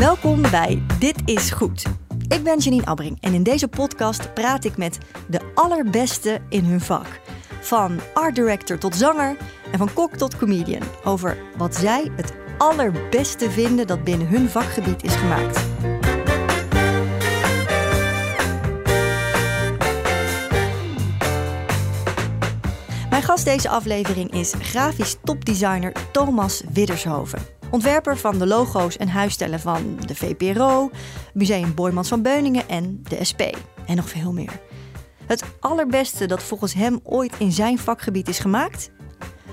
Welkom bij Dit is Goed. Ik ben Janine Abbring en in deze podcast praat ik met de allerbeste in hun vak. Van art director tot zanger en van kok tot comedian. Over wat zij het allerbeste vinden dat binnen hun vakgebied is gemaakt. Mijn gast deze aflevering is grafisch topdesigner Thomas Widdershoven. Ontwerper van de logo's en huisstellen van de VPRO, Museum Boymans van Beuningen en de SP. En nog veel meer. Het allerbeste dat volgens hem ooit in zijn vakgebied is gemaakt?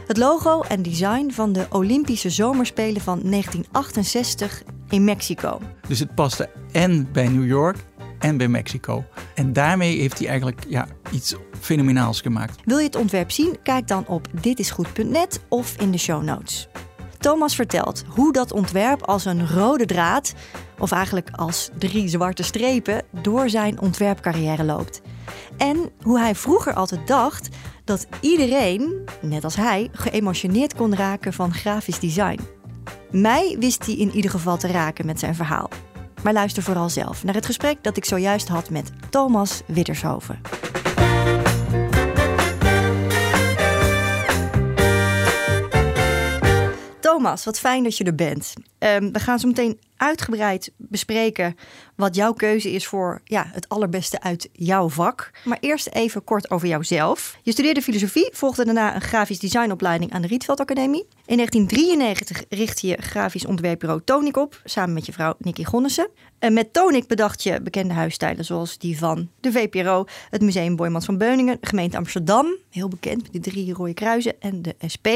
Het logo en design van de Olympische Zomerspelen van 1968 in Mexico. Dus het paste en bij New York en bij Mexico. En daarmee heeft hij eigenlijk ja, iets fenomenaals gemaakt. Wil je het ontwerp zien? Kijk dan op ditisgoed.net of in de show notes. Thomas vertelt hoe dat ontwerp als een rode draad, of eigenlijk als drie zwarte strepen, door zijn ontwerpcarrière loopt. En hoe hij vroeger altijd dacht dat iedereen, net als hij, geëmotioneerd kon raken van grafisch design. Mij wist hij in ieder geval te raken met zijn verhaal. Maar luister vooral zelf naar het gesprek dat ik zojuist had met Thomas Wittershoven. Wat fijn dat je er bent. Ehm, we gaan zo meteen uitgebreid bespreken wat jouw keuze is voor ja, het allerbeste uit jouw vak. Maar eerst even kort over jouzelf. Je studeerde filosofie, volgde daarna een grafisch designopleiding aan de Rietveld Academie. In 1993 richtte je grafisch ontwerpbureau Tonic op, samen met je vrouw Nicky Gonnissen. En met Tonic bedacht je bekende huisstijlen zoals die van de VPRO, het Museum Boymans van Beuningen, gemeente Amsterdam, heel bekend met de drie rode kruisen en de SP.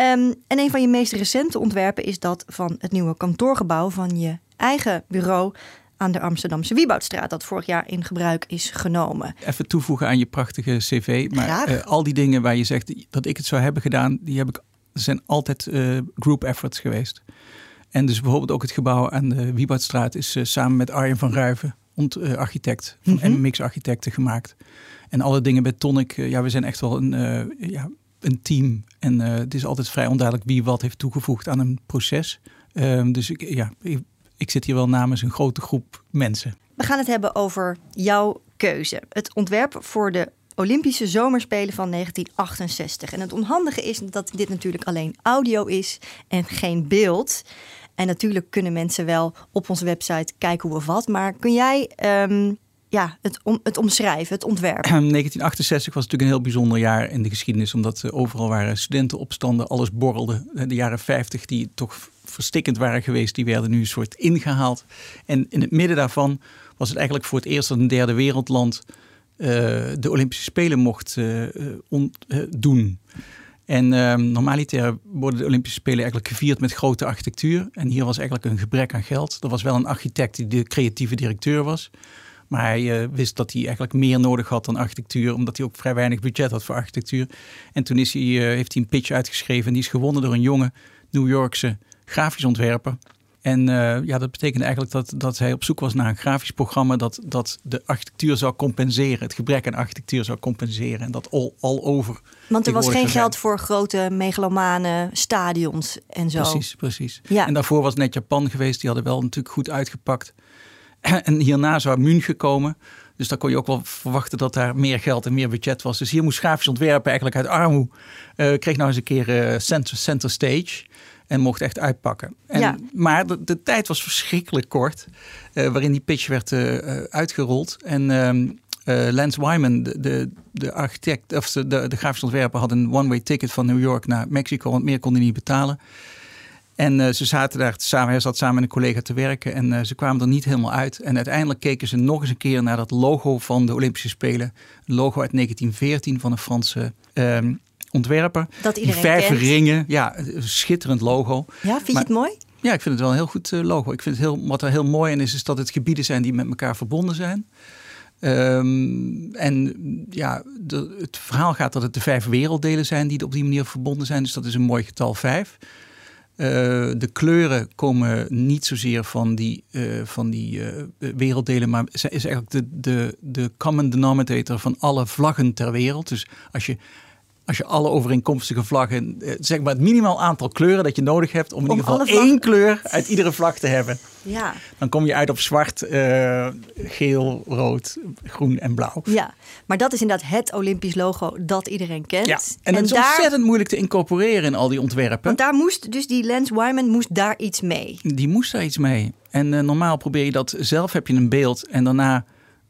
Um, en een van je meest recente ontwerpen is dat van het nieuwe kantoorgebouw van je eigen bureau aan de Amsterdamse Wieboudstraat, dat vorig jaar in gebruik is genomen. Even toevoegen aan je prachtige cv. Maar uh, al die dingen waar je zegt dat ik het zou hebben gedaan, die heb ik, zijn altijd uh, group efforts geweest. En dus bijvoorbeeld ook het gebouw aan de Wieboudstraat is uh, samen met Arjen van Ruiven, architect van mm -hmm. MMX Architecten gemaakt. En alle dingen bij Tonic, ja, we zijn echt wel een, ja, een team. En uh, het is altijd vrij onduidelijk wie wat heeft toegevoegd aan een proces. Uh, dus ik, ja, ik, zit hier wel namens een grote groep mensen. We gaan het hebben over jouw keuze. Het ontwerp voor de Olympische Zomerspelen van 1968. En het onhandige is dat dit natuurlijk alleen audio is en geen beeld. En natuurlijk kunnen mensen wel op onze website kijken hoe of wat. Maar kun jij um, ja, het, het omschrijven, het ontwerp? 1968 was natuurlijk een heel bijzonder jaar in de geschiedenis, omdat uh, overal waren studentenopstanden, alles borrelde. De jaren 50 die toch verstikkend waren geweest, die werden nu een soort ingehaald. En in het midden daarvan was het eigenlijk voor het eerst dat een derde wereldland uh, de Olympische Spelen mocht uh, doen. En uh, normaliter worden de Olympische Spelen eigenlijk gevierd met grote architectuur. En hier was eigenlijk een gebrek aan geld. Er was wel een architect die de creatieve directeur was. Maar hij uh, wist dat hij eigenlijk meer nodig had dan architectuur, omdat hij ook vrij weinig budget had voor architectuur. En toen is hij, uh, heeft hij een pitch uitgeschreven en die is gewonnen door een jonge New Yorkse grafisch ontwerper. En uh, ja, dat betekende eigenlijk dat, dat hij op zoek was naar een grafisch programma dat, dat de architectuur zou compenseren. Het gebrek aan architectuur zou compenseren. En dat al, al over. Want er was geen geld voor grote megalomane stadions en zo. Precies, precies. Ja. En daarvoor was net Japan geweest. Die hadden wel natuurlijk goed uitgepakt. En hierna zou München komen. Dus daar kon je ook wel verwachten dat daar meer geld en meer budget was. Dus hier moest grafisch ontwerpen eigenlijk uit armoe. Uh, kreeg nou eens een keer uh, center, center stage. En mocht echt uitpakken. En, ja. Maar de, de, tijd was verschrikkelijk kort. Uh, waarin die pitch werd uitgerold. En ehm, Lance Wyman, de, de, de architect, of de, de, de grafisch ontwerper, had een one-way ticket van New York naar Mexico. Want meer kon hij niet betalen. En uh, ze zaten daar samen, hij zat samen met een collega te werken en uh, ze kwamen er niet helemaal uit. En uiteindelijk keken ze nog eens een keer naar dat logo van de Olympische Spelen. Een logo uit 1914 van een Franse uh, ontwerper. Dat iedereen Die vijf ringen, ja, een schitterend logo. Ja, vind Maar- je het mooi? Ja, ik vind het wel een heel goed eh, logo. Ik vind het heel, wat er heel mooi in is, is dat het gebieden zijn die met elkaar verbonden zijn. Ehm, en ja, de- het verhaal gaat dat het de vijf werelddelen zijn die op die manier verbonden zijn. Dus dat is een mooi getal vijf. Eh, de kleuren komen niet zozeer van die, eh, van die eh, werelddelen, maar is is eigenlijk de, de, de common denominator van alle vlaggen ter wereld. Dus als je als je alle overeenkomstige vlaggen, eh, zeg maar het minimaal aantal kleuren dat je nodig hebt om in Om ieder geval één kleur uit iedere vlag te hebben. Ja. Dan kom je uit op zwart, eh, geel, rood, groen en blauw. ja, maar dat is inderdaad het Olympisch logo dat iedereen kent. Ja, en, het is daar, ontzettend moeilijk te incorporeren in al die ontwerpen. want daar moest dus die Lance Wyman moest daar iets mee. Die moest daar iets mee. En eh, normaal probeer je dat zelf, heb je een beeld en daarna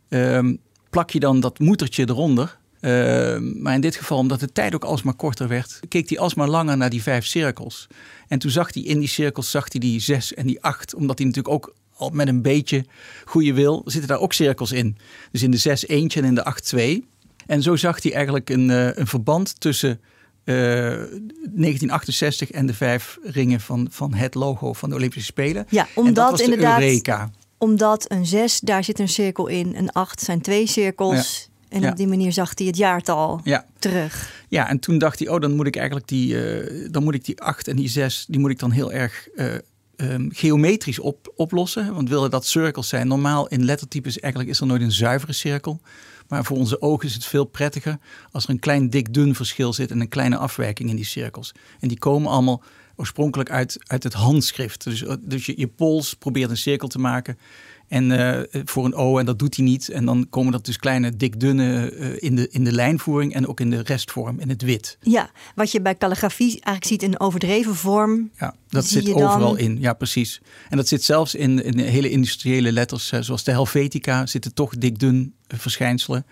ehm, plak je dan dat moedertje eronder. Ehm, maar in dit geval, omdat de tijd ook alsmaar korter werd, keek hij alsmaar langer naar die vijf cirkels. En toen zag hij in die cirkels zag hij die zes en die acht, omdat hij natuurlijk ook al met een beetje goede wil, zitten daar ook cirkels in. Dus in de zes eentje en in de acht twee. En zo zag hij eigenlijk een, eh, een verband tussen eh, 1968 en de vijf ringen van, van het logo van de Olympische Spelen. Ja, en dat omdat was inderdaad, Eureka. omdat een 6, daar zit een cirkel in, een 8 zijn twee cirkels. En Ja. op die manier zag hij het jaartal Ja. terug. ja, en toen dacht hij, oh, dan moet ik eigenlijk die, eh, dan moet ik die 8 en die 6, die moet ik dan heel erg eh, ehm, geometrisch op, oplossen. Want wilde dat cirkels zijn. Normaal in lettertypes eigenlijk is er nooit een zuivere cirkel. Maar voor onze ogen is het veel prettiger als er een klein dik-dun verschil zit en een kleine afwijking in die cirkels. En die komen allemaal oorspronkelijk uit, uit het handschrift. Dus, eh, dus je, je pols probeert een cirkel te maken. En eh, voor een O, en dat doet hij niet. En dan komen dat dus kleine dik-dunne eh, in, de, in de lijnvoering en ook in de restvorm, in het wit. Ja, wat je bij calligrafie eigenlijk ziet in overdreven vorm. Ja, dat zit dan- overal in. Ja, precies. En dat zit zelfs in, in hele industriële letters, eh, zoals de Helvetica, zitten toch dik-dun eh, verschijnselen.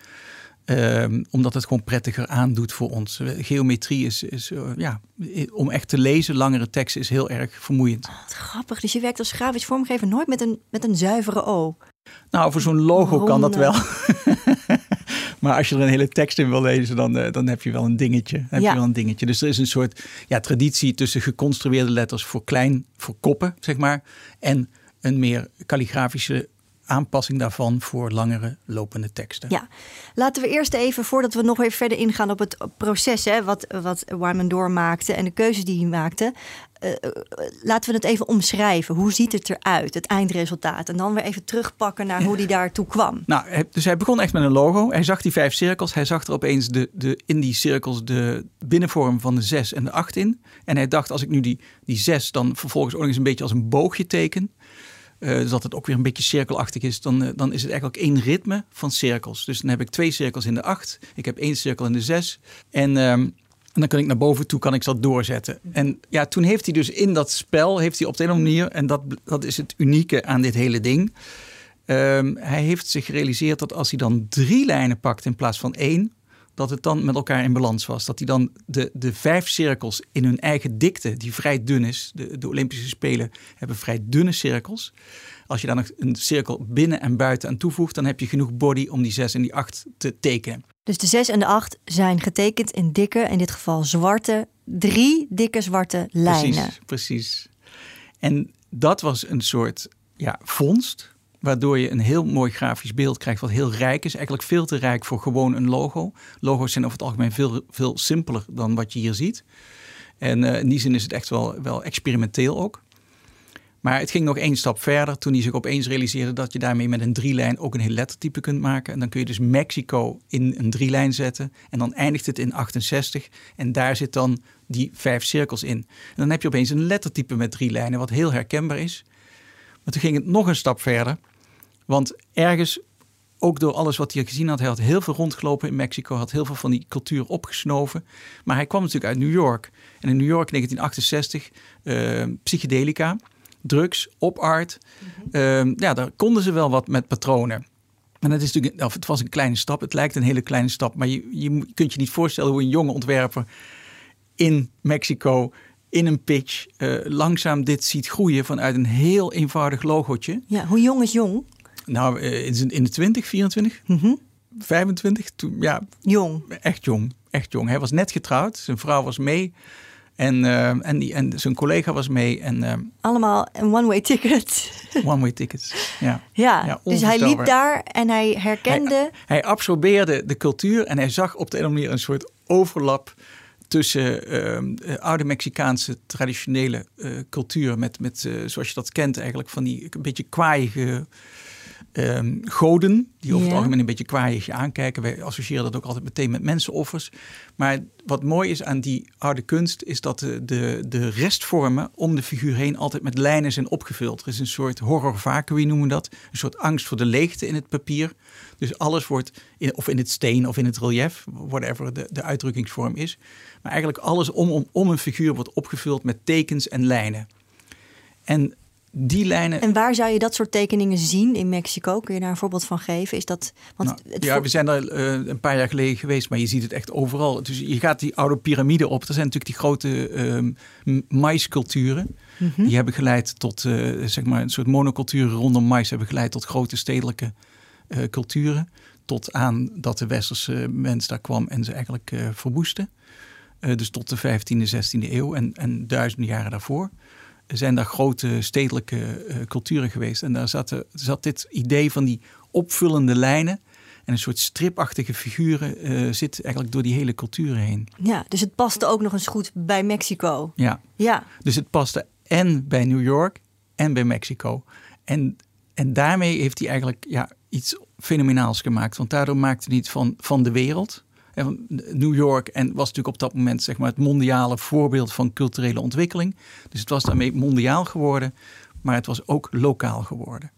Ehm, omdat het gewoon prettiger aandoet voor ons. Geometrie is, is eh, ja, om echt te lezen, langere teksten is heel erg vermoeiend. Wat grappig, dus je werkt als grafisch vormgever nooit met een, met een zuivere O. Nou, voor zo'n logo kan dat wel. Maar als je er een hele tekst in wil lezen, dan, eh, dan heb je wel een dingetje. Heb Ja. je wel een dingetje. Dus er is een soort ja, traditie tussen geconstrueerde letters voor klein, voor koppen, zeg maar. En een meer kalligrafische aanpassing daarvan voor langere lopende teksten. Ja, laten we eerst even, voordat we nog even verder ingaan op het proces, hè, wat, wat Wyman doormaakte en de keuzes die hij maakte. eh, eh, laten we het even omschrijven. Hoe ziet het eruit, het eindresultaat? En dan weer even terugpakken naar hoe hij daartoe kwam. Nou, dus hij begon echt met een logo. Hij zag die vijf cirkels. Hij zag er opeens de, de, in die cirkels de binnenvorm van de zes en de acht in. En hij dacht, als ik nu die, die zes dan vervolgens ook nog eens een beetje als een boogje teken. Eh, zodat het ook weer een beetje cirkelachtig is. Dan, eh, dan is het eigenlijk één ritme van cirkels. Dus dan heb ik twee cirkels in de acht. Ik heb één cirkel in de zes. En... ehm, en dan kan ik naar boven toe, kan ik dat doorzetten. En ja, toen heeft hij dus in dat spel, heeft hij op de een of andere manier, en dat, dat is het unieke aan dit hele ding. Ehm, hij heeft zich gerealiseerd dat als hij dan drie lijnen pakt in plaats van één, dat het dan met elkaar in balans was. Dat hij dan de, de vijf cirkels in hun eigen dikte, die vrij dun is. De, de Olympische Spelen hebben vrij dunne cirkels. Als je daar nog een cirkel binnen en buiten aan toevoegt, dan heb je genoeg body om die zes en die acht te tekenen. Dus de 6 en de 8 zijn getekend in dikke, in dit geval zwarte, drie dikke zwarte lijnen. Precies, precies. En dat was een soort ja, vondst, waardoor je een heel mooi grafisch beeld krijgt, wat heel rijk is. Eigenlijk veel te rijk voor gewoon een logo. Logo's zijn over het algemeen veel, veel simpeler dan wat je hier ziet. En eh, in die zin is het echt wel, wel experimenteel ook. Maar het ging nog één stap verder toen hij zich opeens realiseerde dat je daarmee met een drielijn ook een heel lettertype kunt maken. En dan kun je dus Mexico in een drielijn zetten en dan eindigt het in 68 en daar zit dan die vijf cirkels in. En dan heb je opeens een lettertype met drie lijnen wat heel herkenbaar is. Maar toen ging het nog een stap verder, want ergens ook door alles wat hij gezien had, hij had heel veel rondgelopen in Mexico, had heel veel van die cultuur opgesnoven. Maar hij kwam natuurlijk uit New York. En in New York 1968, eh, psychedelica, drugs, op art. Ehm, ja, daar konden ze wel wat met patronen. En het, is natuurlijk, of het was een kleine stap, het lijkt een hele kleine stap. Maar je, je kunt je niet voorstellen hoe een jonge ontwerper in Mexico, in een pitch, eh, langzaam dit ziet groeien vanuit een heel eenvoudig logootje. Ja, hoe jong is jong? Nou, eh, in de 20, 24, Mhm. 25, toen, ja, Jong. echt jong. Echt jong. Hij was net getrouwd, zijn vrouw was mee. En, eh, en, die, en zijn collega was mee. En eh, Allemaal een one-way ticket. one-way tickets. Ja. Ja, Ja, dus hij liep daar en hij herkende... Hij absorbeerde de cultuur en hij zag op de een of andere manier een soort overlap tussen ehm, eh, oude Mexicaanse traditionele eh, cultuur met, met eh, zoals je dat kent eigenlijk van die een beetje kwaaiige ehm, goden, die over Ja. het algemeen een beetje kwaaiig je aankijken. Wij associëren dat ook altijd meteen met mensenoffers. Maar wat mooi is aan die oude kunst, is dat de, de, de restvormen om de figuur heen altijd met lijnen zijn opgevuld. Er is een soort horror vacui noemen we dat. Een soort angst voor de leegte in het papier. Dus alles wordt, in, of in het steen of in het relief, whatever de, de uitdrukkingsvorm is. Maar eigenlijk alles om, om, om een figuur wordt opgevuld met tekens en lijnen. En die lijnen. En waar zou je dat soort tekeningen zien in Mexico? Kun je daar een voorbeeld van geven? Is dat, want Nou, het ja, we zijn daar eh, een paar jaar geleden geweest, maar je ziet het echt overal. Dus je gaat die oude piramide op. Er zijn natuurlijk die grote ehm m- maisculturen. Mhm. Die hebben geleid tot eh, zeg maar een soort monoculturen rondom mais hebben geleid tot grote stedelijke eh, culturen. Tot aan dat de westerse mens daar kwam en ze eigenlijk verwoestte. Eh, dus tot de 15e, 16e eeuw en, en duizenden jaren daarvoor. Zijn daar grote stedelijke eh, culturen geweest. En daar zat, zat dit idee van die opvullende lijnen en een soort stripachtige figuren eh, zit eigenlijk door die hele cultuur heen. ja, dus het paste ook nog eens goed bij Mexico. Ja, Ja, dus het paste en bij New York en bij Mexico. En, en daarmee heeft hij eigenlijk ja, iets fenomenaals gemaakt. Want daardoor maakte hij het van, van de wereld. New York en was natuurlijk op dat moment zeg maar, het mondiale voorbeeld van culturele ontwikkeling. Dus het was daarmee mondiaal geworden, maar het was ook lokaal geworden.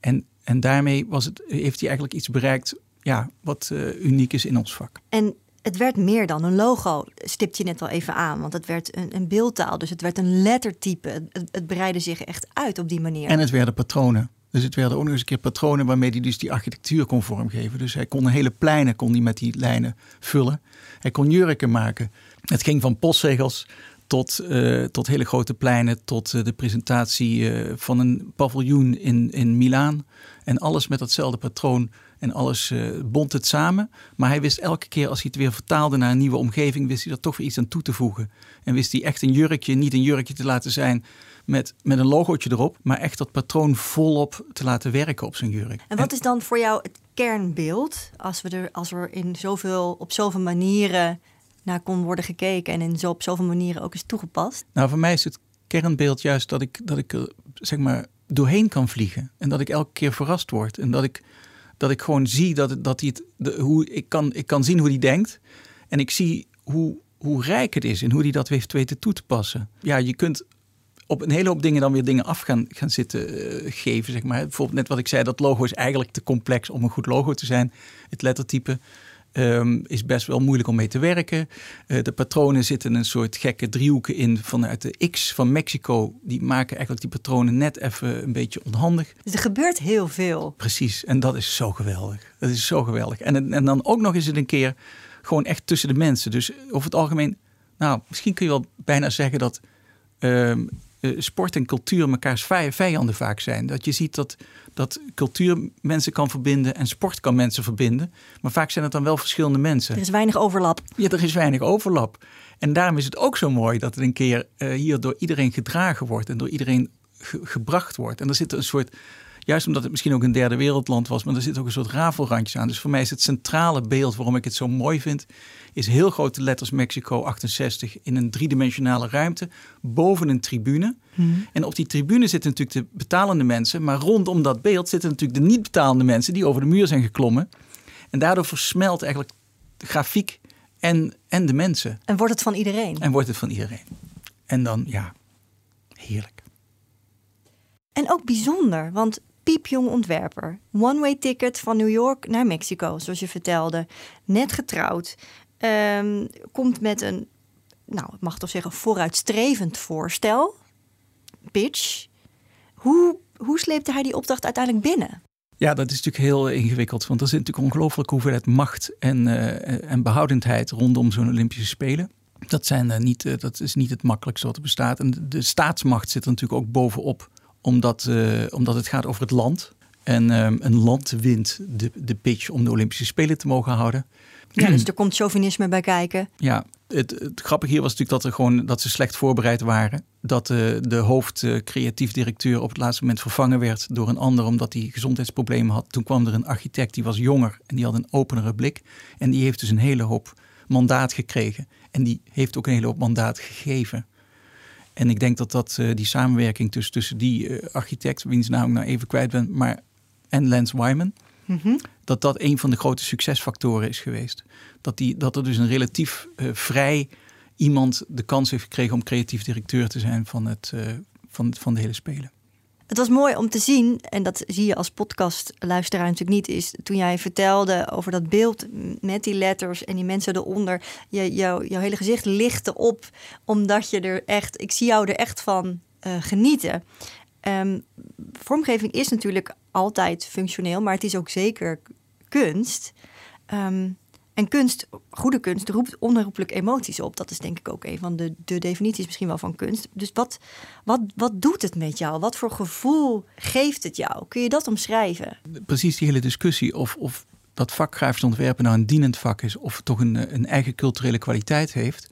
En, en daarmee was het, heeft hij eigenlijk iets bereikt ja, wat eh, uniek is in ons vak. en het werd meer dan een logo, stipt je net al even aan. Want het werd een, een beeldtaal, dus het werd een lettertype. Het, het, het breidde zich echt uit op die manier. En het werden patronen. Dus het werden ook nog eens een keer patronen waarmee hij dus die architectuur kon vormgeven. Dus hij kon hele pleinen kon hij met die lijnen vullen. Hij kon jurken maken. Het ging van postzegels tot, eh, tot hele grote pleinen, tot eh, de presentatie eh, van een paviljoen in, in Milaan. En alles met datzelfde patroon en alles eh, bond het samen. Maar hij wist elke keer als hij het weer vertaalde naar een nieuwe omgeving, wist hij er toch weer iets aan toe te voegen. En wist hij echt een jurkje, niet een jurkje te laten zijn met, met een logootje erop, maar echt dat patroon volop te laten werken op zijn jurk. En wat is dan voor jou het kernbeeld als we er, als er in zoveel, op zoveel manieren naar kon worden gekeken en in zo, op zoveel manieren ook is toegepast? Nou, voor mij is het kernbeeld juist dat ik, dat ik er zeg maar doorheen kan vliegen. En dat ik elke keer verrast word. En dat ik, dat ik gewoon zie dat, dat hij het, de, hoe, ik, kan, ik kan zien hoe hij denkt. En ik zie hoe, hoe rijk het is en hoe hij dat heeft weten toe te passen. Ja, je kunt op een hele hoop dingen dan weer dingen af gaan, gaan zitten eh, geven. Zeg maar. Bijvoorbeeld net wat ik zei, dat logo is eigenlijk te complex om een goed logo te zijn. Het lettertype ehm, is best wel moeilijk om mee te werken. Eh, de patronen zitten een soort gekke driehoeken in vanuit de X van Mexico. Die maken eigenlijk die patronen net even een beetje onhandig. Dus er gebeurt heel veel. Precies, en dat is zo geweldig. Dat is zo geweldig. En, en dan ook nog eens het een keer gewoon echt tussen de mensen. Dus over het algemeen, nou, misschien kun je wel bijna zeggen dat ehm, eh, sport en cultuur mekaars vij- vijanden vaak zijn. Dat je ziet dat, dat cultuur mensen kan verbinden en sport kan mensen verbinden. Maar vaak zijn het dan wel verschillende mensen. Er is weinig overlap. Ja, er is weinig overlap. En daarom is het ook zo mooi dat het een keer eh, hier door iedereen gedragen wordt en door iedereen ge- gebracht wordt. En er zit een soort, juist omdat het misschien ook een derde wereldland was, maar er zit ook een soort rafelrandjes aan. Dus voor mij is het centrale beeld waarom ik het zo mooi vind, is heel grote letters Mexico 68 in een driedimensionale ruimte boven een tribune. En op die tribune zitten natuurlijk de betalende mensen, maar rondom dat beeld zitten natuurlijk de niet betalende mensen die over de muur zijn geklommen. En daardoor versmelt eigenlijk de grafiek en, en de mensen. En wordt het van iedereen. En wordt het van iedereen. En dan, ja, heerlijk. En ook bijzonder, want piepjong ontwerper. One-way ticket van New York naar Mexico, zoals je vertelde. Net getrouwd. Ehm, komt met een, nou, ik mag toch zeggen, vooruitstrevend voorstel. Pitch. Hoe, hoe sleepte hij die opdracht uiteindelijk binnen? Ja, dat is natuurlijk heel ingewikkeld. Want er zit natuurlijk ongelooflijke hoeveelheid macht en, eh, en behoudendheid rondom zo'n Olympische Spelen. Dat, zijn, eh, niet, eh, dat is niet het makkelijkste wat er bestaat. En de, de staatsmacht zit er natuurlijk ook bovenop, omdat, eh, omdat het gaat over het land. En ehm, een land wint de, de pitch om de Olympische Spelen te mogen houden. Ja, dus er komt chauvinisme bij kijken. Ja, het, het grappige hier was natuurlijk dat, er gewoon, dat ze slecht voorbereid waren. Dat de, de hoofd eh, creatief directeur op het laatste moment vervangen werd door een ander omdat hij gezondheidsproblemen had. Toen kwam er een architect die was jonger en die had een openere blik. En die heeft dus een hele hoop mandaat gekregen. En die heeft ook een hele hoop mandaat gegeven. En ik denk dat, dat eh, die samenwerking tussen, tussen die eh, architect, wiens naam ik nou even kwijt ben, maar en Lance Wyman. Dat dat een van de grote succesfactoren is geweest. Dat, die, dat er dus een relatief uh, vrij iemand de kans heeft gekregen om creatief directeur te zijn van, het, van, van de hele Spelen. Het was mooi om te zien, en dat zie je als podcastluisteraar natuurlijk niet, is toen jij vertelde over dat beeld met die letters en die mensen eronder. Je, jou, jouw hele gezicht lichtte op, omdat je er echt, ik zie jou er echt van uh, genieten. Um, vormgeving is natuurlijk altijd functioneel, maar het is ook zeker kunst. Um, en kunst, goede kunst, roept onherroepelijk emoties op. Dat is denk ik ook een van de, de definities misschien wel van kunst. Dus wat, wat, wat doet het met jou? Wat voor gevoel geeft het jou? Kun je dat omschrijven? Precies die hele discussie of, of dat vak grafisch ontwerpen nou een dienend vak is... of toch een, een eigen culturele kwaliteit heeft...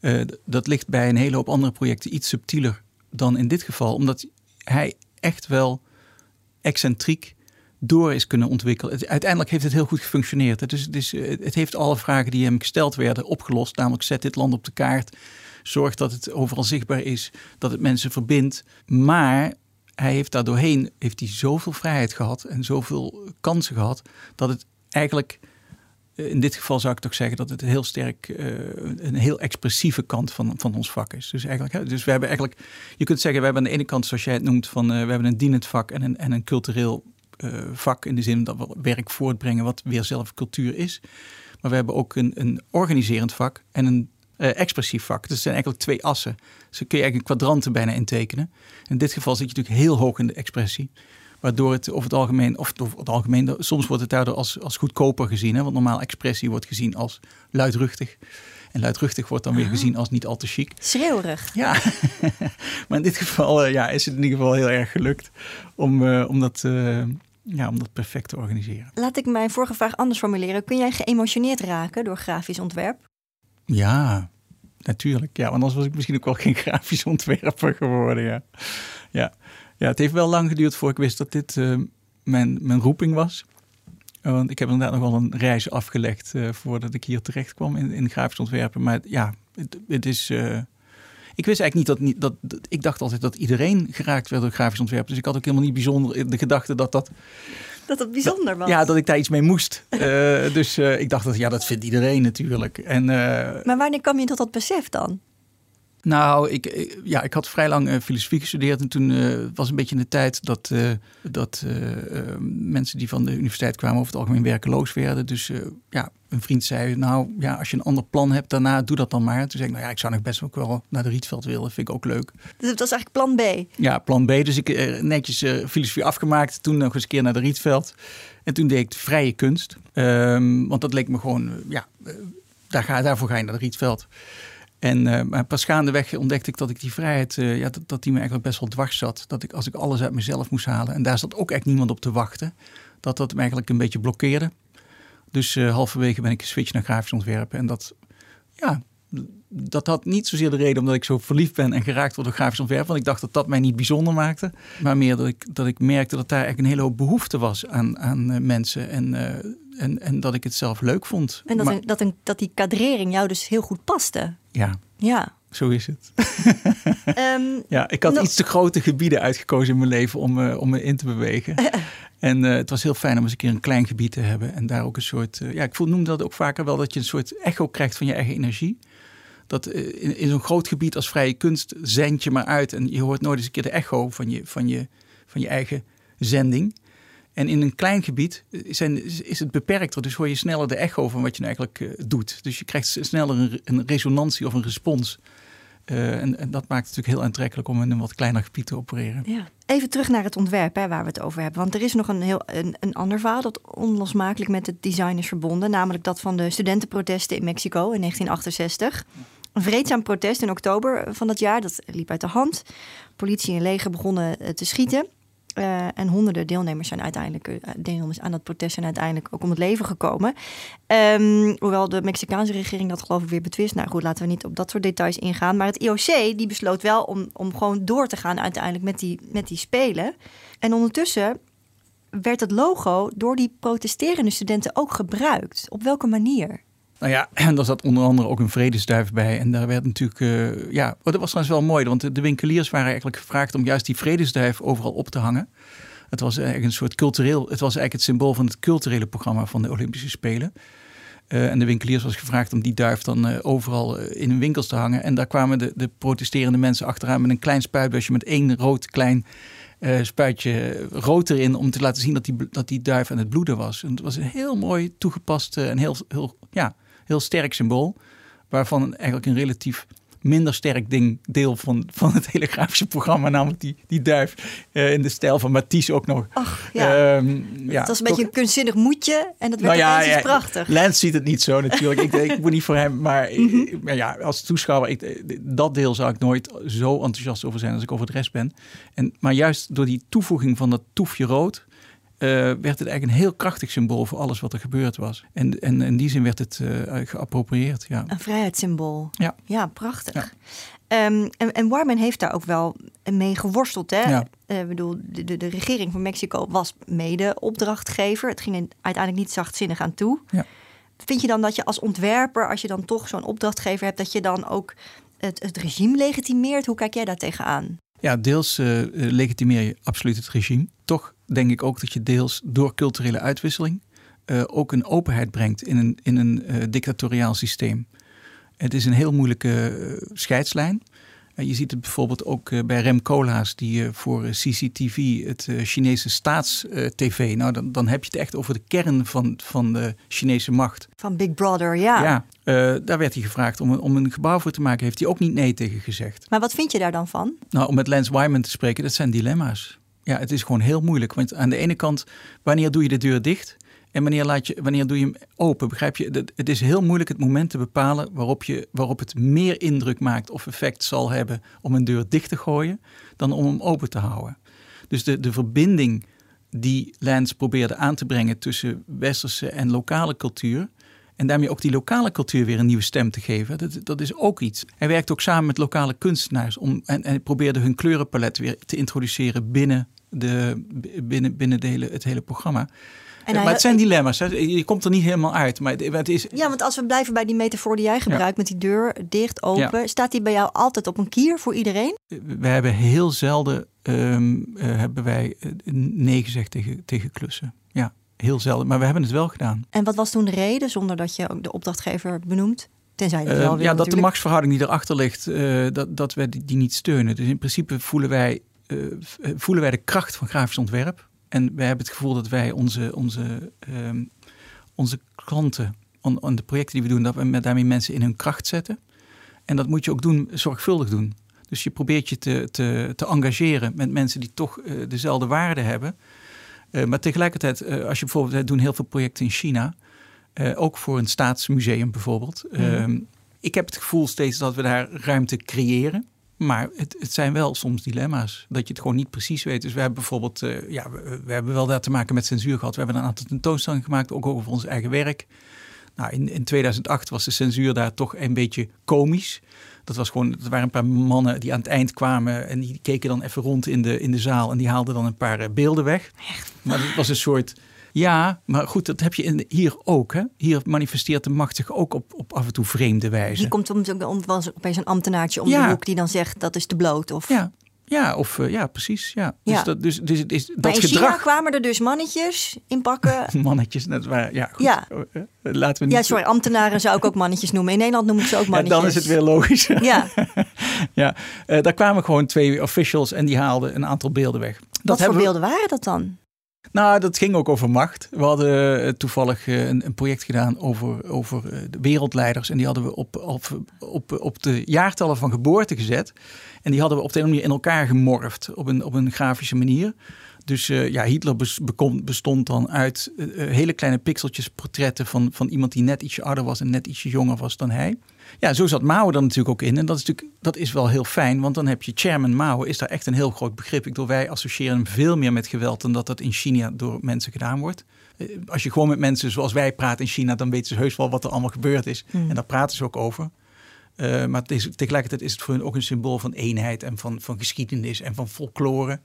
Uh, dat ligt bij een hele hoop andere projecten iets subtieler dan in dit geval. Omdat hij echt wel excentriek door is kunnen ontwikkelen. uiteindelijk heeft het heel goed gefunctioneerd. Het, is, het, is, het heeft alle vragen die hem gesteld werden opgelost. Namelijk zet dit land op de kaart. Zorg dat het overal zichtbaar is. Dat het mensen verbindt. Maar hij heeft daardoorheen heeft hij zoveel vrijheid gehad en zoveel kansen gehad. Dat het eigenlijk eh, in dit geval zou ik toch zeggen dat het heel sterk uh, een heel expressieve kant van, van ons vak is. Dus eigenlijk, dus we hebben eigenlijk, je kunt zeggen, we hebben aan de ene kant, zoals jij het noemt, van we hebben een dienend vak en een, en een cultureel vak in de zin dat we werk voortbrengen wat weer zelf cultuur is. Maar we hebben ook een, een organiserend vak en een uh, expressief vak. Dat zijn eigenlijk twee assen. Dus kun je eigenlijk kwadranten bijna intekenen. In dit geval zit je natuurlijk heel hoog in de expressie. Waardoor het over het algemeen, of over het algemeen, soms wordt het daardoor als, als goedkoper gezien. Hè? Want normaal expressie wordt gezien als luidruchtig. En luidruchtig wordt dan weer gezien als niet al te chic. Schreeuwerig. Ja, maar in dit geval uh, ja, is het in ieder geval heel erg gelukt om, uh, om dat ja, om dat perfect te organiseren. Laat ik mijn vorige vraag anders formuleren. Kun jij geëmotioneerd raken door grafisch ontwerp? Ja, natuurlijk. Ja, want anders was ik misschien ook wel geen grafisch ontwerper geworden. Ja, ja. ja het heeft wel lang geduurd voordat ik wist dat dit uh, mijn, mijn roeping was. Want ik heb inderdaad nog wel een reis afgelegd uh, voordat ik hier terecht kwam in, in grafisch ontwerpen. Maar ja, het, het is. Ik wist eigenlijk niet dat, niet dat, Ik dacht altijd dat iedereen geraakt werd door grafisch ontwerp. Dus ik had ook helemaal niet bijzonder de gedachte dat dat. Dat het bijzonder was. Ja, dat ik daar iets mee moest. uh, dus uh, ik dacht dat ja, dat vindt iedereen natuurlijk. En, uh, maar wanneer kwam je tot dat besef dan? Nou, ik, ja, ik had vrij lang uh, filosofie gestudeerd. En toen uh, was een beetje in de tijd dat, uh, dat mensen die van de universiteit kwamen over het algemeen werkeloos werden. Dus ja, een vriend zei, nou ja, als je een ander plan hebt daarna, doe dat dan maar. Toen zei ik, nou ja, ik zou nog best ook wel naar de Rietveld willen. Vind ik ook leuk. Dus dat was eigenlijk plan B? Ja, plan B. Dus ik netjes filosofie afgemaakt. Toen nog eens een keer naar de Rietveld. En toen deed ik vrije kunst. Um, want dat leek me gewoon, ja, daar ga, daarvoor ga je naar de Rietveld. En maar pas gaandeweg ontdekte ik dat ik die vrijheid, uh, ja, dat, dat die me eigenlijk best wel dwars zat. Dat ik als ik alles uit mezelf moest halen, en daar zat ook echt niemand op te wachten, dat dat me eigenlijk een beetje blokkeerde. Dus uh, halverwege ben ik geswitcht naar grafisch ontwerpen. En dat, ja, dat had niet zozeer de reden omdat ik zo verliefd ben en geraakt word door grafisch ontwerpen. Want ik dacht dat dat mij niet bijzonder maakte. Maar meer dat ik, dat ik merkte dat daar eigenlijk een hele hoop behoefte was aan, aan mensen. En, en, en dat ik het zelf leuk vond. En dat, een, dat, een, dat die kadrering jou dus heel goed paste. Ja. Ja. Zo is het. um, ja, ik had iets te grote gebieden uitgekozen in mijn leven om, uh, om me in te bewegen. en uh, het was heel fijn om eens een keer een klein gebied te hebben. En daar ook een soort. Uh, ja, ik noem dat ook vaker wel dat je een soort echo krijgt van je eigen energie. Dat in, in zo'n groot gebied als vrije kunst zend je maar uit. En je hoort nooit eens een keer de echo van je, van je, van je eigen zending. En in een klein gebied zijn, is het beperkter, dus hoor je sneller de echo van wat je nou eigenlijk uh, doet. Dus je krijgt sneller een, resonantie of een respons. Uh, en, dat maakt het natuurlijk heel aantrekkelijk om in een wat kleiner gebied te opereren. Ja. Even terug naar het ontwerp hè, waar we het over hebben. Want er is nog een, heel, een, een ander verhaal dat onlosmakelijk met het design is verbonden. Namelijk dat van de studentenprotesten in Mexico in 1968. Een vreedzaam protest in oktober van dat jaar, dat liep uit de hand. Politie en leger begonnen eh, te schieten. Uh, en honderden deelnemers zijn uiteindelijk uh, deelnemers aan dat protest zijn uiteindelijk ook om het leven gekomen. Um, hoewel de Mexicaanse regering dat geloof ik weer betwist. Nou goed, laten we niet op dat soort details ingaan. Maar het IOC die besloot wel om, om gewoon door te gaan uiteindelijk met die, met die spelen. En ondertussen werd het logo door die protesterende studenten ook gebruikt. Op welke manier? Nou ja, en daar zat onder andere ook een vredesduif bij. En daar werd natuurlijk, uh, ja, oh, dat was trouwens wel mooi, want de winkeliers waren eigenlijk gevraagd om juist die vredesduif overal op te hangen. Het was eigenlijk een soort cultureel, het was eigenlijk het symbool van het culturele programma van de Olympische Spelen. Uh, en de winkeliers was gevraagd om die duif dan uh, overal in hun winkels te hangen. En daar kwamen de, de protesterende mensen achteraan met een klein spuitbusje met één rood klein spuitje rood erin. Om te laten zien dat die, dat die duif aan het bloeden was. En het was een heel mooi toegepast en heel, heel, ja, heel sterk symbool. Waarvan eigenlijk een relatief minder sterk ding, deel van, van het hele grafische programma, namelijk die, die duif uh, in de stijl van Matisse ook nog. Ach, ja. Um, ja het was een beetje een kunstzinnig moedje en dat werd nou ja, ja, prachtig. Lens ziet het niet zo natuurlijk. ik, ik moet niet voor hem, maar, mm maar ja, als toeschouwer, ik, dat deel zou ik nooit zo enthousiast over zijn als ik over het rest ben. En, maar juist door die toevoeging van dat toefje rood, uh, werd het eigenlijk een heel krachtig symbool voor alles wat er gebeurd was. En, en in die zin werd het uh, geappropriëerd. Ja. Een vrijheidssymbool. Ja, ja prachtig. Ja. Um, en, en Warman heeft daar ook wel mee geworsteld. Hè? Ja. Uh, bedoel, de, de, de, regering van Mexico was mede opdrachtgever. Het ging uiteindelijk niet zachtzinnig aan toe. Ja. Vind je dan dat je als ontwerper, als je dan toch zo'n opdrachtgever hebt, dat je dan ook het, het regime legitimeert? Hoe kijk jij daar tegenaan? Ja, deels uh, legitimeer je absoluut het regime. Toch denk ik ook dat je deels door culturele uitwisseling uh, ook een openheid brengt in een, in een uh, dictatoriaal systeem. Het is een heel moeilijke scheidslijn. je ziet het bijvoorbeeld ook bij Rem Koolhaas, die voor CCTV, het Chinese staats-TV, nou dan, dan heb je het echt over de kern van, van de Chinese macht. Van Big Brother, ja. Ja, daar werd hij gevraagd om een, om een gebouw voor te maken. Heeft hij ook niet nee tegen gezegd. Maar wat vind je daar dan van? Nou, om met Lance Wyman te spreken, dat zijn dilemma's. Ja, het is gewoon heel moeilijk. Want aan de ene kant, wanneer doe je de deur dicht? En wanneer, laat je, wanneer doe je hem open? Begrijp je? Het is heel moeilijk het moment te bepalen waarop, je, waarop het meer indruk maakt of effect zal hebben om een deur dicht te gooien dan om hem open te houden. Dus de, de verbinding die Lance probeerde aan te brengen tussen westerse en lokale cultuur. En daarmee ook die lokale cultuur weer een nieuwe stem te geven. Dat, dat is ook iets. Hij werkt ook samen met lokale kunstenaars om, en, en probeerde hun kleurenpalet weer te introduceren binnen de, binnen, binnen de hele, het hele programma. En maar het zijn dilemma's. Je komt er niet helemaal uit. Maar het is... Ja, want als we blijven bij die metafoor die jij gebruikt... met die deur dicht, open... staat die bij jou altijd op een kier voor iedereen? We hebben heel zelden um, uh, hebben wij eh, nee gezegd tegen, tegen klussen. Ja, heel zelden. Maar we hebben het wel gedaan. En wat was toen de reden, zonder dat je ook de opdrachtgever benoemt? Tenzij je uh, wel Ja, dat de machtsverhouding die erachter ligt, uh, dat, dat we die, die niet steunen. Dus in principe voelen wij voelen wij de kracht van grafisch ontwerp. En wij hebben het gevoel dat wij onze, onze, um, onze klanten, en de projecten die we doen, dat we met daarmee mensen in hun kracht zetten. En dat moet je ook doen, zorgvuldig doen. Dus je probeert je te, te, te engageren met mensen die toch uh, dezelfde waarden hebben. Uh, maar tegelijkertijd, als je bijvoorbeeld, wij doen heel veel projecten in China. ook voor een staatsmuseum bijvoorbeeld. Mm. ik heb het gevoel steeds dat we daar ruimte creëren. Maar het, het, zijn wel soms dilemma's. Dat je het gewoon niet precies weet. Dus we hebben bijvoorbeeld, uh, ja, we, we, hebben wel daar te maken met censuur gehad. We hebben een aantal tentoonstellingen gemaakt, ook over ons eigen werk. Nou, in, in 2008 was de censuur daar toch een beetje komisch. Dat was gewoon, er waren een paar mannen die aan het eind kwamen en die keken dan even rond in de, in de zaal en die haalden dan een paar eh, beelden weg. Echt? Maar het was een soort ja, maar goed, dat heb je in, hier ook. Hè? Hier manifesteert de macht zich ook op, op af en toe vreemde wijze. Die komt om, om, opeens een ambtenaartje om de hoek die dan zegt dat is te bloot. Of... Ja, ja, of uh, ja, precies. Ja. Dus ja. Dus dat, dus, dus, is, dat in gedrag... China kwamen er dus mannetjes in pakken. mannetjes, net waar. Ja, goed. Ja. Oh, eh, laten we niet... ja, sorry, ambtenaren zou ik ook mannetjes noemen. In Nederland noem ik ze ook mannetjes. Ja, dan is het weer logisch. Ja. ja. Uh, daar kwamen gewoon twee officials en die haalden een aantal beelden weg. Dat Wat voor beelden waren dat dan? Nou, dat ging ook over macht. We hadden eh, toevallig eh, een, een project gedaan over, over eh, de wereldleiders. En die hadden we op, op, op, op de jaartallen van geboorte gezet. En die hadden we op de een manier in elkaar gemorfd op een, op een grafische manier. Dus uh, ja, Hitler bestond dan uit hele kleine pixeltjes portretten van, van iemand die net ietsje ouder was en net ietsje jonger was dan hij. Ja, zo zat Mao er natuurlijk ook in. En dat is, natuurlijk, dat is wel heel fijn, want dan heb je chairman Mao, is daar echt een heel groot begrip. Ik bedoel, wij associëren hem veel meer met geweld dan dat dat in China door mensen gedaan wordt. Eh, als je gewoon met mensen zoals wij praat in China, dan weten ze heus wel wat er allemaal gebeurd is. Hmm. En daar praten ze ook over. Uh, maar is, tegelijkertijd is het voor hen ook een symbool van eenheid en van, van geschiedenis en van folklore.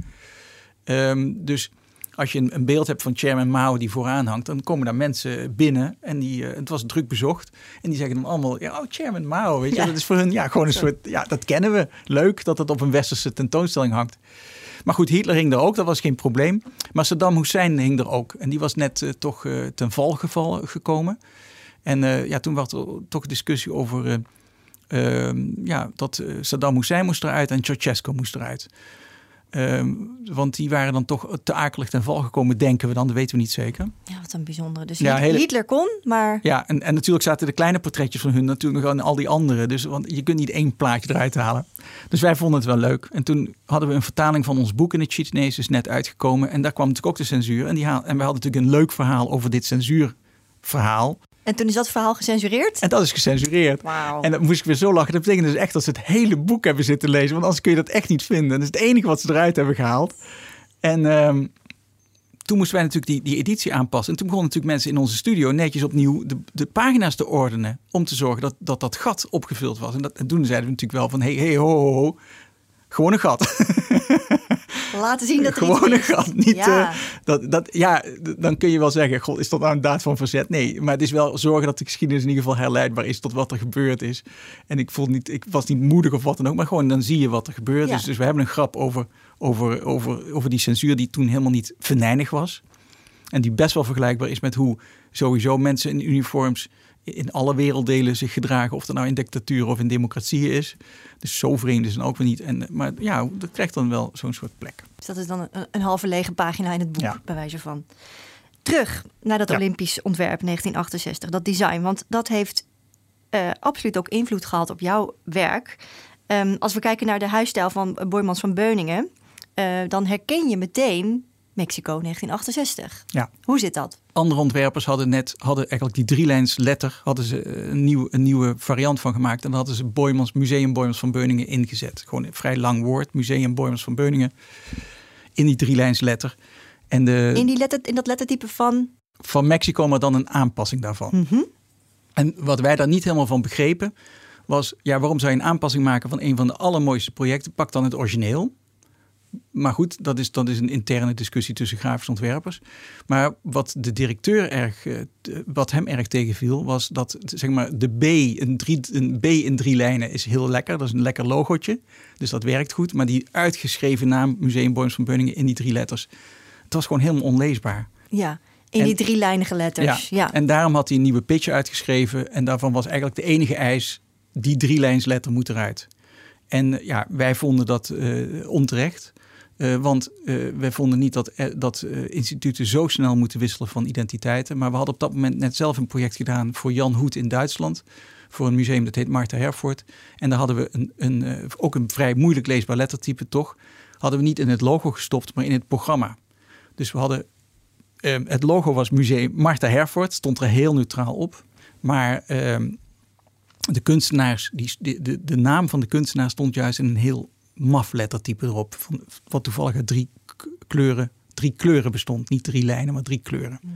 Um, dus als je een, een, beeld hebt van Chairman Mao die vooraan hangt, dan komen daar mensen binnen en die, uh, het was druk bezocht. En die zeggen dan allemaal, ja, oh, Chairman Mao, weet je, dat is voor hun ja, gewoon een soort, ja, dat kennen we. Leuk dat het op een westerse tentoonstelling hangt. Maar goed, Hitler hing er ook, dat was geen probleem. Maar Saddam Hussein hing er ook. En die was net uh, toch uh, ten val geval, gekomen. En ja, toen was er toch discussie over ehm, ja, dat Saddam Hussein moest eruit en Ceausescu moest eruit. Um, want die waren dan toch te akelig ten val gekomen, denken we dan. Dat weten we niet zeker. Ja, wat een bijzondere. Dus ja, Hitler kon, maar... Ja, en, en natuurlijk zaten de kleine portretjes van hun natuurlijk nog aan al die anderen. Dus want je kunt niet één plaatje eruit halen. Dus wij vonden het wel leuk. En toen hadden we een vertaling van ons boek in het Chinees, is net uitgekomen. En daar kwam natuurlijk ook de censuur. En, die haal, en we hadden natuurlijk een leuk verhaal over dit censuurverhaal. En toen is dat verhaal gecensureerd? En dat is gecensureerd. Wow. En dan moest ik weer zo lachen. Dat betekent dus echt dat ze het hele boek hebben zitten lezen. Want anders kun je dat echt niet vinden. Dat is het enige wat ze eruit hebben gehaald. En um, toen moesten wij natuurlijk die, die editie aanpassen. En toen begonnen natuurlijk mensen in onze studio netjes opnieuw de, de pagina's te ordenen. Om te zorgen dat dat, dat gat opgevuld was. En, dat, en toen zeiden we natuurlijk wel van, hey, hey, ho, ho, ho. Gewoon een gat. Laten zien dat er Gewoon een gat. Niet, ja. Uh, dat, dat, ja, dan kun je wel zeggen, god, is dat nou een daad van verzet? Nee, maar het is wel zorgen dat de geschiedenis in ieder geval herleidbaar is tot wat er gebeurd is. En ik, voel niet, ik was niet moedig of wat dan ook, maar gewoon dan zie je wat er gebeurd ja. is. Dus we hebben een grap over, over, over, over die censuur die toen helemaal niet venijnig was. En die best wel vergelijkbaar is met hoe sowieso mensen in uniforms in alle werelddelen zich gedragen. Of dat nou in dictatuur of in democratie is. Dus zo vreemd is het ook weer niet. En, maar ja, dat krijgt dan wel zo'n soort plek. Dus dat is dan een, een halve lege pagina in het boek, ja. bij wijze van. Terug naar dat ja. Olympisch ontwerp 1968, dat design. Want dat heeft uh, absoluut ook invloed gehad op jouw werk. Um, als we kijken naar de huisstijl van Boymans van Beuningen... Uh, dan herken je meteen Mexico 1968. Ja. Hoe zit dat? Andere ontwerpers hadden net hadden eigenlijk die drielijns letter hadden ze een, nieuw, een nieuwe variant van gemaakt. En dan hadden ze Boymans, Museum Boymans van Beuningen ingezet. Gewoon een vrij lang woord, Museum Boymans van Beuningen. In die drielijns letter. En de, in, die letter, in dat lettertype van? Van Mexico, maar dan een aanpassing daarvan. Mm -hmm. En wat wij daar niet helemaal van begrepen, was: ja, waarom zou je een aanpassing maken van een van de allermooiste projecten? Pak dan het origineel maar goed, dat is, dat is een interne discussie tussen grafische ontwerpers. Maar wat de directeur erg, wat hem erg tegenviel, was dat zeg maar, de B, een, drie, een B in drie lijnen is heel lekker. Dat is een lekker logootje. Dus dat werkt goed. Maar die uitgeschreven naam Museum Boems van Beuningen in die drie letters, het was gewoon helemaal onleesbaar. Ja, in en, die drielijnige letters. Ja, ja, En daarom had hij een nieuwe pitch uitgeschreven. En daarvan was eigenlijk de enige eis, die drielijnsletter moet eruit. En ja, wij vonden dat uh, onterecht. Uh, want uh, wij vonden niet dat, uh, dat instituten zo snel moeten wisselen van identiteiten. Maar we hadden op dat moment net zelf een project gedaan voor Jan Hoed in Duitsland. Voor een museum dat heet Martha Herford. En daar hadden we een, een, ook een vrij moeilijk leesbaar lettertype toch. Hadden we niet in het logo gestopt, maar in het programma. Dus we hadden. Ehm, het logo was museum Martha Herford, stond er heel neutraal op. Maar ehm, de kunstenaars, die, de, de, de naam van de kunstenaar stond juist in een heel maf lettertype erop. Van, wat toevallig uit drie kleuren, drie kleuren bestond. Niet drie lijnen, maar drie kleuren. Mm.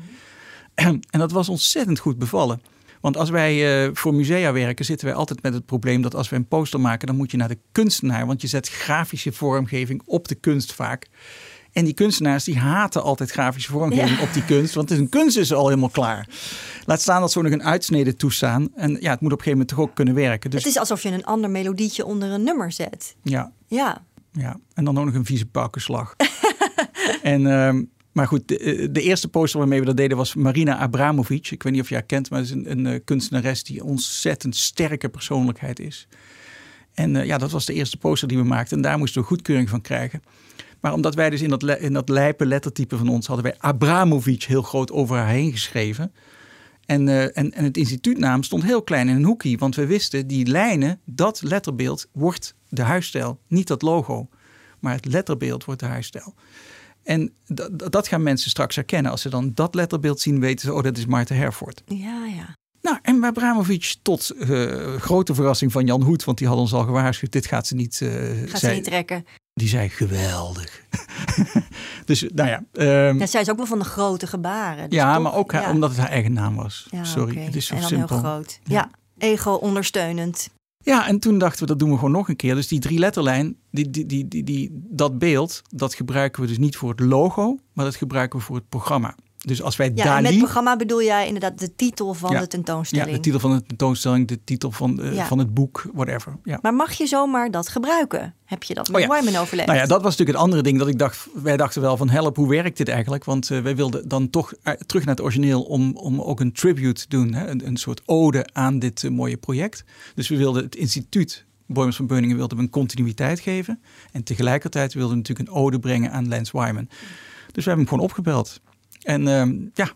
En dat was ontzettend goed bevallen. Want als wij uh, voor musea werken, zitten wij altijd met het probleem dat als we een poster maken, dan moet je naar de kunstenaar. Want je zet grafische vormgeving op de kunst vaak. En die kunstenaars die haten altijd grafische vormgeving ja. op die kunst. Want een kunst is al helemaal klaar. Laat staan dat ze nog een uitsnede toestaan. En ja, het moet op een gegeven moment toch ook kunnen werken. Dus... Het is alsof je een ander melodietje onder een nummer zet. Ja. Ja. ja. En dan ook nog een vieze pakkenslag. en... Um, maar goed, de, de, eerste poster waarmee we dat deden was Marina Abramovic. Ik weet niet of je haar kent, maar het is een, een, een kunstenares die een ontzettend sterke persoonlijkheid is. En uh, ja, dat was de eerste poster die we maakten. En daar moesten we goedkeuring van krijgen. Maar omdat wij dus in dat, in dat lijpe lettertype van ons hadden wij Abramovic heel groot over haar heen geschreven. En, uh, en, en het instituutnaam stond heel klein in een hoekje. Want we wisten, die lijnen, dat letterbeeld wordt de huisstijl. Niet dat logo, maar het letterbeeld wordt de huisstijl. En dat gaan mensen straks herkennen. Als ze dan dat letterbeeld zien, weten ze, oh, dat is Maarten Herford. Ja, ja. Nou, en bij Abramovic tot uh, grote verrassing van Jan Hoed, want die had ons al gewaarschuwd, dit gaat ze niet... Uh, gaat zij, ze niet trekken. Die zei geweldig. dus nou ja. Um, ja. Zij is ook wel van de grote gebaren. Dus ja, toch, maar ook ja. omdat het haar eigen naam was. Ja, Sorry, okay. het is zo en dan simpel. heel groot. Ja. ja, ego ondersteunend. Ja, en toen dachten we, dat doen we gewoon nog een keer. Dus die drie letterlijn, die, die, die, die, dat beeld, dat gebruiken we dus niet voor het logo, maar dat gebruiken we voor het programma. Dus als wij Ja, Dali... met programma bedoel jij inderdaad de titel van Ja. de tentoonstelling. ja, de titel van de tentoonstelling, de titel van, eh, Ja. van het boek, whatever. Ja. Maar mag je zomaar dat gebruiken? Heb je dat met Oh. Wyman overlegd? Nou ja, dat was natuurlijk het andere ding dat ik dacht. Wij dachten wel van help, hoe werkt dit eigenlijk? Want eh, wij wilden dan toch eh, terug naar het origineel om, om ook een tribute te doen. Hè? Een, een soort ode aan dit mooie project. Dus we wilden het instituut Boymans van Beuningen wilden we een continuïteit geven. En tegelijkertijd wilden we natuurlijk een ode brengen aan Lance Wyman. Dus we hebben hem gewoon opgebeld. En ehm, ja,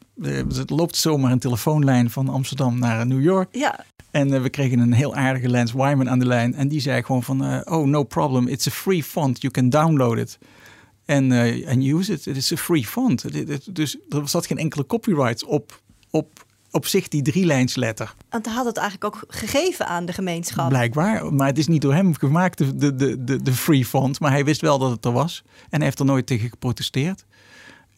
het loopt zomaar een telefoonlijn van Amsterdam naar New York. Ja, En eh, we kregen een heel aardige Lance Wyman aan de lijn. En die zei gewoon van, eh, oh no problem, it's a free font, you can download it. En eh, and use it, it is a free font. Dus er zat geen enkele copyright op, op, op zich die drielijnsletter. want hij had het eigenlijk ook gegeven aan de gemeenschap. Blijkbaar, maar het is niet door hem gemaakt, de, de, de, de, de free font. Maar hij wist wel dat het er was. En hij heeft er nooit tegen geprotesteerd.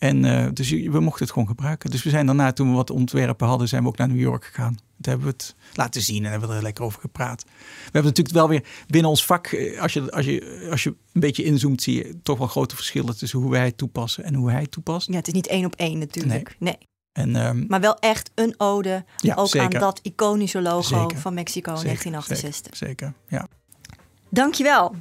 En eh, dus we mochten het gewoon gebruiken. Dus we zijn daarna, toen we wat ontwerpen hadden, zijn we ook naar New York gegaan. Toen hebben we het laten zien en hebben we er lekker over gepraat. We hebben natuurlijk wel weer binnen ons vak, eh, als je, als je, als je een beetje inzoomt, zie je toch wel grote verschillen tussen hoe wij het toepassen en hoe hij het toepast. Ja, het is niet één op één natuurlijk. Nee. En ehm, Maar wel echt een ode Ja, ook zeker. aan dat iconische logo Zeker. van Mexico zeker, 1968. Zeker, zeker, ja. Dankjewel,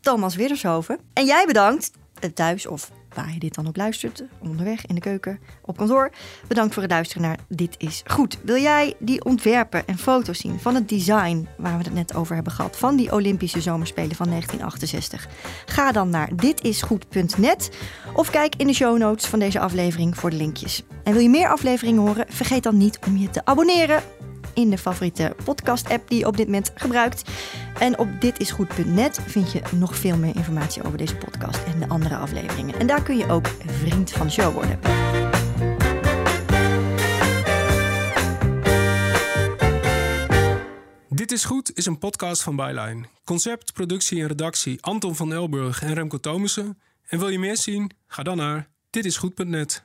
Thomas Widdershoven. En jij bedankt, eh, thuis of waar je dit dan ook luistert, onderweg, in de keuken, op kantoor. Bedankt voor het luisteren naar Dit is Goed. Wil jij die ontwerpen en foto's zien van het design waar we het net over hebben gehad, van die Olympische Zomerspelen van 1968? Ga dan naar ditisgoed.net of kijk in de show notes van deze aflevering voor de linkjes. En wil je meer afleveringen horen? Vergeet dan niet om je te abonneren in de favoriete podcast-app die je op dit moment gebruikt. En op ditisgoed.net vind je nog veel meer informatie over deze podcast en de andere afleveringen. En daar kun je ook vriend van de show worden. Dit is Goed is een podcast van Byline. Concept, productie en redactie Anton van Elburg en Remco Thomussen. En wil je meer zien? Ga dan naar ditisgoed.net.